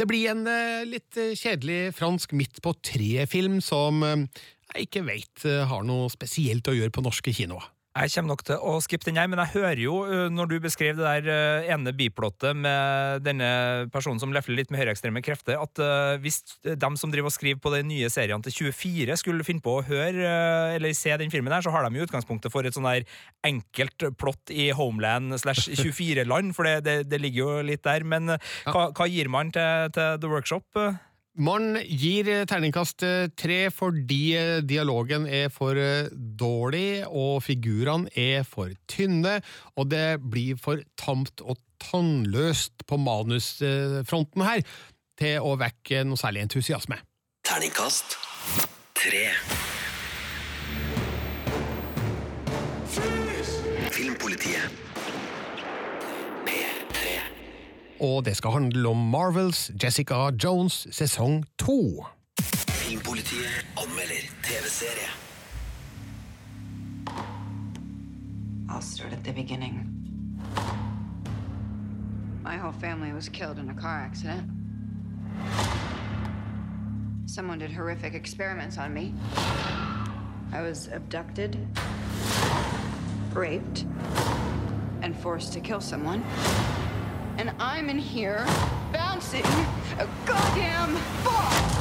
Det blir en eh, litt kjedelig fransk midt på tre-film som jeg ikke veit har noe spesielt å gjøre på norske kinoer. Jeg kommer nok til å skippe den her, men jeg hører jo, uh, når du beskrev det der uh, ene biplottet med denne personen som lefler litt med høyreekstreme krefter, at uh, hvis de som driver og skriver på de nye seriene til 24 skulle finne på å høre eller se den filmen her, så har de jo utgangspunktet for et sånn der enkelt plott i Homeland slash 24-land, for det, det, det ligger jo litt der. Men hva, hva gir man til, til The Workshop? Man gir eh, terningkast eh, tre fordi eh, dialogen er for dårlig, og figurene er for tynne, og det blir for tamt og tannløst på manusfronten her til å vekke noe særlig entusiasme. Terningkast tre. Og det skal handle om Marvels Jessica Jones sesong to. Filmpolitiet anmelder TV-serie. I'll start at the beginning. My whole family was killed in a car accident. Someone did horrific experiments on me. I was abducted, raped, and forced to kill someone. And I'm in here bouncing a goddamn ball!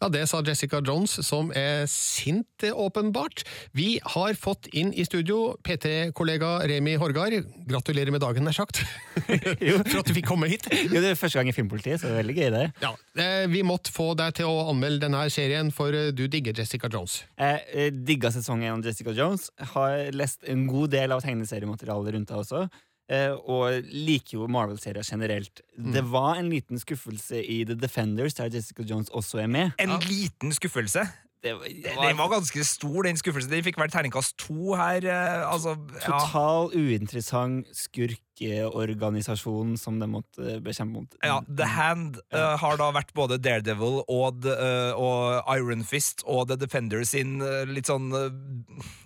Ja, Det sa Jessica Jones, som er sint, eh, åpenbart. Vi har fått inn i studio P3-kollega Remi Horgard. Gratulerer med dagen, nær sagt. [LAUGHS] For at du fikk komme hit. Jo, det er første gang i Filmpolitiet, så det er veldig gøy, det. Ja, eh, Vi måtte få deg til å anmelde denne serien, for eh, du digger Jessica Jones. Jeg eh, digga sesongen av Jessica Jones. Har lest en god del av tegneseriematerialet rundt det også. Eh, Og liker jo Marvel-serier generelt. Det var en liten skuffelse i The Defenders, der Jessica Jones også er med. En liten skuffelse. Det, Den var ganske stor, den skuffelsen. Den fikk vel terningkast to her. eh, Altså, ja. Total uinteressant skurkeorganisasjon som de måtte bekjempe mot. Ja, The Hand eh, har da vært både Daredevil og, The, eh, og Iron Fist og The Defender sin uh, litt sånn eh,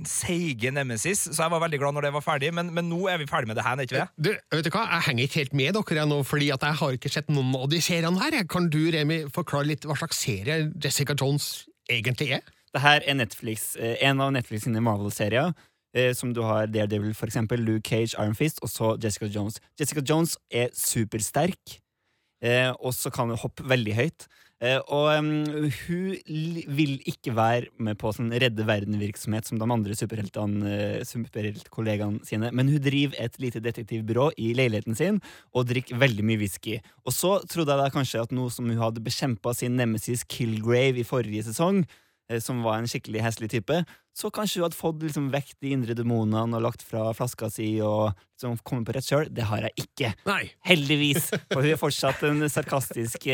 seige nemesis, så jeg var veldig glad når det var ferdig, men, men nå er vi ferdig med The Hand, er ikke vi det? Du, vet du hva? Jeg henger ikke helt med dere nå, fordi at jeg har ikke sett noen av de seriene her. Kan du, Remi, forklare litt hva slags serie Jessica Jones egentlig er? Det her er Netflix, eh, en av Netflix sine Marvel-serier. eh, Som du har Daredevil, for eksempel, Luke Cage, Iron Fist, og så Jessica Jones. Jessica Jones er supersterk, eh, og så kan hun hoppe veldig høyt. Eh, og um, hun vil ikke være med på sånn redde verden-virksomhet som de andre eh, superheltkollegaene sine, men hun driver et lite detektivbyrå i leiligheten sin og drikker veldig mye whisky. Og så trodde jeg da kanskje at nå som hun hadde bekjempa sin nemesis Killgrave i forrige sesong, som var en skikkelig heslig type, så kanskje hun hadde fått liksom vekk de indre demonene og lagt fra flaska si og liksom kommet på rett sjøl. Det har jeg ikke. Nei. Heldigvis. [LAUGHS] For hun er fortsatt en sarkastisk,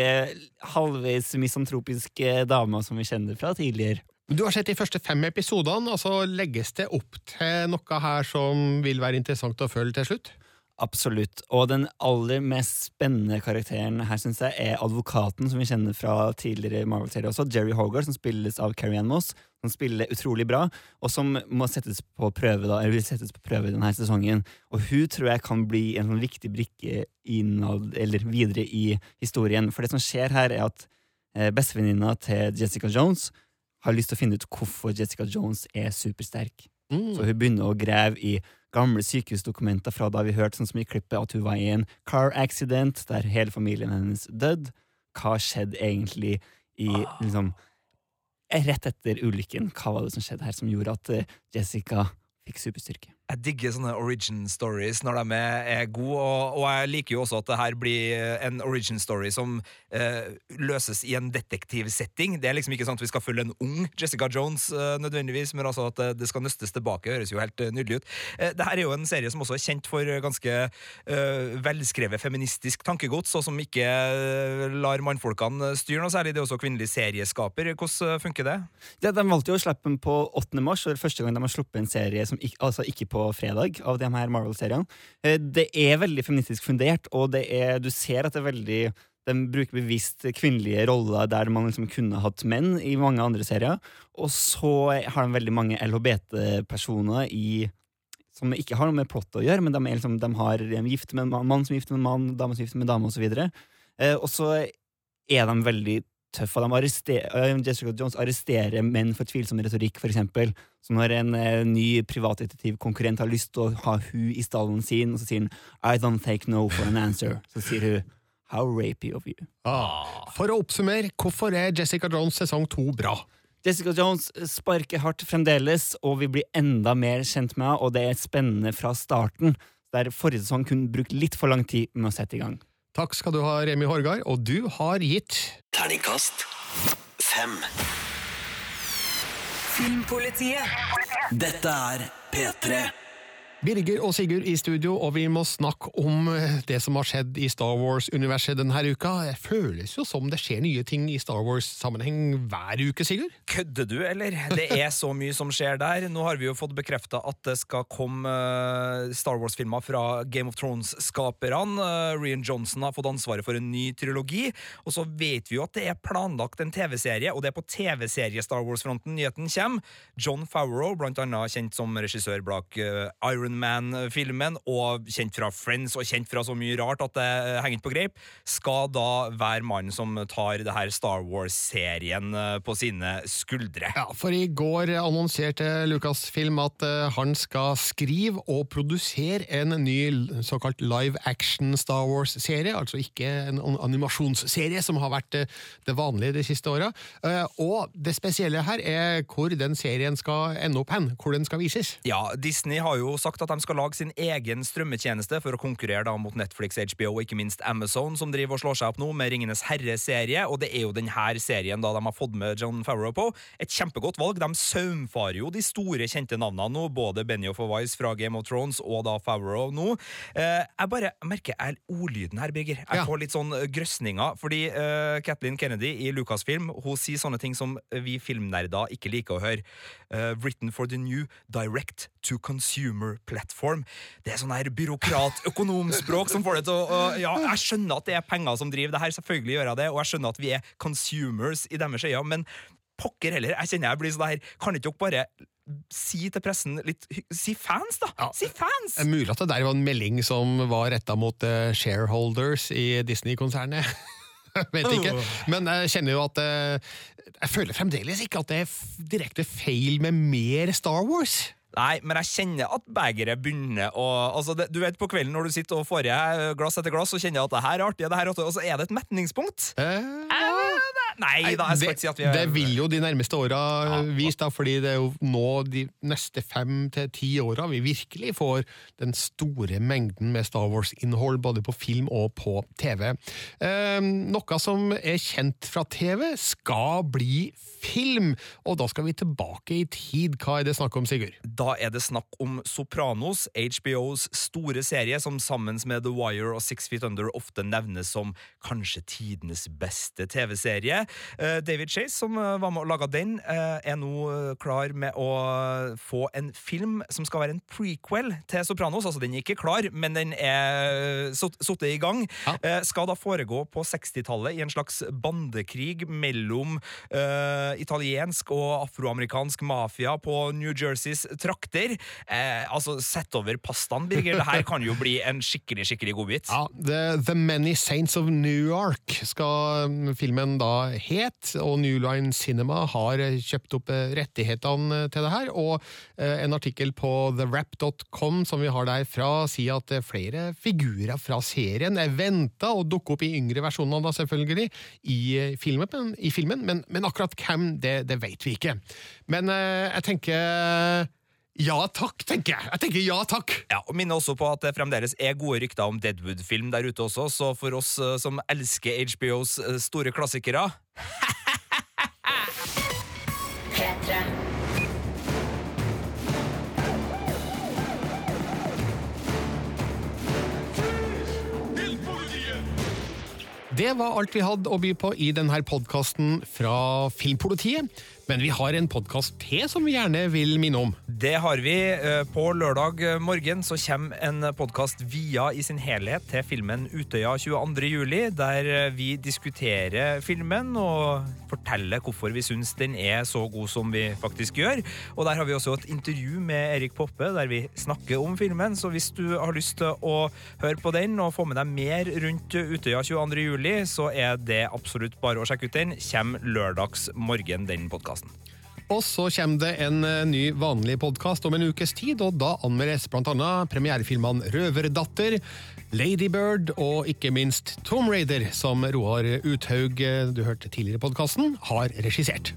halvveis misantropisk dame som vi kjenner fra tidligere. Du har sett de første fem episodene, og så legges det opp til noe her som vil være interessant å følge til slutt? Absolutt. Og den aller mest spennende karakteren her synes jeg er advokaten som vi kjenner fra tidligere Marvel-serier også, Jerry Hogarth, som spilles av Carrie Ann Moss. Som spiller utrolig bra, og som må settes på prøve da, eller vil settes på prøve denne sesongen. Og hun tror jeg kan bli en sånn viktig brikke innad, eller videre i historien. For det som skjer her, er at eh, bestevenninna til Jessica Jones har lyst til å finne ut hvorfor Jessica Jones er supersterk. Så hun begynner å grave i gamle sykehusdokumenter fra da vi hørte sånn som i klippet at hun var i en car accident der hele familien hennes døde. Hva skjedde egentlig i liksom Rett etter ulykken, hva var det som skjedde her som gjorde at eh, Jessica fikk superstyrke? Jeg digger sånne origin stories når de er, er gode, og, og jeg liker jo også at det her blir en origin story som eh, løses i en detektivsetting. Det er liksom ikke sånn at vi skal følge en ung Jessica Jones eh, nødvendigvis, men altså at det, det skal nøstes tilbake, høres jo helt eh, nydelig ut. Eh, det her er jo en serie som også er kjent for ganske eh, velskrevet feministisk tankegods, og som ikke eh, lar mannfolkene styre noe særlig. Det er også kvinnelig serieskaper. Hvordan eh, funker det? Ja, de valgte jo å slippe den på 8. mars, og det er første gang de har sluppet en serie som ikke, altså ikke på fredag, av de her Marvel-seriene. Eh, Det er veldig feministisk fundert, og det er, du ser at det er veldig de bruker bevisst kvinnelige roller der man liksom kunne hatt menn i mange andre serier. Og så har de veldig mange LHBT-personer som ikke har noe med plott å gjøre, men de, er liksom, de har en gift med en mann, mann som er gift med en mann, dame som er gift med en dame, osv. Eh, og så er de veldig tøffe. De arrester, eh, Jessica Jones arresterer menn for tvilsom retorikk, eksempel. Så når en eh, ny privatdetektivkonkurrent har lyst til å ha hun i stallen sin, og så sier han I don't take no for an answer, så sier hun How rapey of you. Ah. For å oppsummere, hvorfor er Jessica Jones sesong to bra? Jessica Jones sparker hardt fremdeles, og vi blir enda mer kjent med henne, og det er spennende fra starten. Der forrige sesong kunne brukt litt for lang tid med å sette i gang. Takk skal du ha, Remi Horgard, og du har gitt Terningkast fem. Filmpolitiet. Dette er P3. Birger og Sigurd i studio, og vi må snakke om eh, det som har skjedd i Star Wars-universet denne uka. Det føles jo som det skjer nye ting i Star Wars-sammenheng hver uke, Sigurd? Kødder du, eller? Det er så mye som skjer der. Nå har vi jo fått bekrefta at det skal komme eh, Star Wars-filmer fra Game of Thrones-skaperne. Uh, Rian Johnson har fått ansvaret for en ny trilogi. Og så vet vi jo at det er planlagt en TV-serie, og det er på TV-serie-Star Wars-fronten nyheten kommer. John Favreau, blant annet kjent som regissør bak eh, Iron Man-filmen, og kjent fra Friends og kjent fra så mye rart at det henger ikke på greip, skal da være mannen som tar det her Star Wars-serien eh, på sine skuldre. Ja, for i går annonserte Lucasfilm at eh, han skal skrive og produsere en ny såkalt live action Star Wars-serie, altså ikke en animasjonsserie som har vært eh, det vanlige de siste åra. Eh, Og det spesielle her er hvor den serien skal ende opp hen, hvor den skal vises. Ja, Disney har jo sagt at de skal lage sin egen strømmetjeneste for å konkurrere da mot Netflix, HBO og ikke minst Amazon, som driver og slår seg opp nå med Ringenes herre-serie, og det er jo denne serien da de har fått med John Favreau på. Et kjempegodt valg. De saumfarer jo de store, kjente navnene nå, både Benioff og Weiss fra Game of Thrones og da Favreau nå. Eh, jeg bare merker jeg ordlyden her, Birger. Jeg får litt sånn eh, grøsninger, fordi eh, Kathleen Kennedy i Lucasfilm hun sier sånne ting som vi filmnerder ikke liker å høre. Eh, written for the new direct to consumer platform. Det er sånn her byråkrat-økonomspråk som får det til å Ja, jeg skjønner at det er penger som driver det her, selvfølgelig gjør jeg det, og jeg skjønner at vi er consumers i deres øyne, men pokker heller, jeg kjenner jeg blir sånn her Kan ikke dere bare si til pressen litt Si fans, da! Si fans! Det er mulig at det der var en melding som var retta mot eh, shareholders i Disney-konsernet. [LAUGHS] Vet ikke. Men jeg kjenner jo at eh, Jeg føler fremdeles ikke at det er direkte feil med mer Star Wars. Nei, men jeg kjenner at begeret begynner å altså det, Du vet på kvelden når du sitter og får i deg glass etter glass, så kjenner jeg at det her er artig, det her er artig, og så er det et metningspunkt. Eh, Nei da, jeg skal ikke si at vi er det vil jo de nærmeste åra vise, da, fordi det er jo nå de neste fem til ti åra vi virkelig får den store mengden med Star Wars-innhold, både på film og på TV. Eh, noe som er kjent fra TV, skal bli film, og da skal vi tilbake i tid. Hva er det snakk om, Sigurd? Da er det snakk om Sopranos, HBOs store serie, som sammen med The Wire og Six Feet Under ofte nevnes som kanskje tidenes beste TV-serie. Eh, David Chase, som eh, var med og laga den, eh, er nå klar med å få en film som skal være en prequel til Sopranos. Altså, den er ikke klar, men den er sittet i gang. Ja. Skal da foregå på 60-tallet i en slags bandekrig mellom uh, italiensk og afroamerikansk mafia på New Jerseys trakter. Uh, altså, sett over pastaen, Birger. Det her kan jo bli en skikkelig, skikkelig godbit. Ja, The, The Many Saints of New York skal filmen da het, og New Line Cinema har eh, kjøpt opp eh, rettighetene til det her, og eh, en artikkel på therap.com som vi har derfra, sier at eh, flere figurer fra serien er venta å dukke opp i yngre versjoner, da selvfølgelig, i eh, filmen, men, i filmen, men, men akkurat hvem, det, det vet vi ikke. Men eh, jeg tenker ja takk, tenker jeg. Jeg tenker ja takk. Ja, og Minner også på at det fremdeles er gode rykter om Deadwood-film der ute også, så for oss eh, som elsker HBOs eh, store klassikere P3. Det var alt vi hadde å by på i denne podkasten fra Filmpolitiet. Men vi har en podkast til som vi gjerne vil minne om. Det har vi. Eh, På lørdag morgen så kommer en podkast via i sin helhet til filmen Utøya 22. juli, der eh, vi diskuterer filmen og forteller hvorfor vi syns den er så god som vi faktisk gjør. Og der har vi også et intervju med Erik Poppe der vi snakker om filmen, så hvis du har lyst til å høre på den og få med deg mer rundt Utøya 22. juli, så er det absolutt bare å sjekke ut den. Kjem lørdags morgen, den podkasten. Og så kommer det en eh, ny vanlig podkast om en ukes tid, og da anmeldes bl.a. premierefilmene Røverdatter, Ladybird og ikke minst Tomb Raider, som Roar Uthaug, eh, du hørte tidligere i podkasten, har regissert.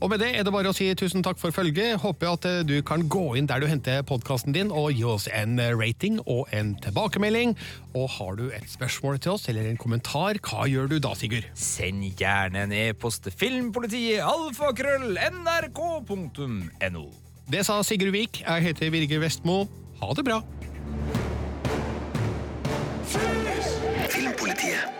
Og med det er det bare å si tusen takk for følget. Håper at eh, du kan gå inn der du henter podkasten din og gi oss en eh, rating og en tilbakemelding. Og har du et spørsmål til oss eller en kommentar, hva gjør du da, Sigurd? Send gjerne en e-post til filmpolitiet alfakrøll nrk.no. Det sa Sigurd Vik. Jeg heter Virge Vestmo. Ha det bra. Filmpolitiet.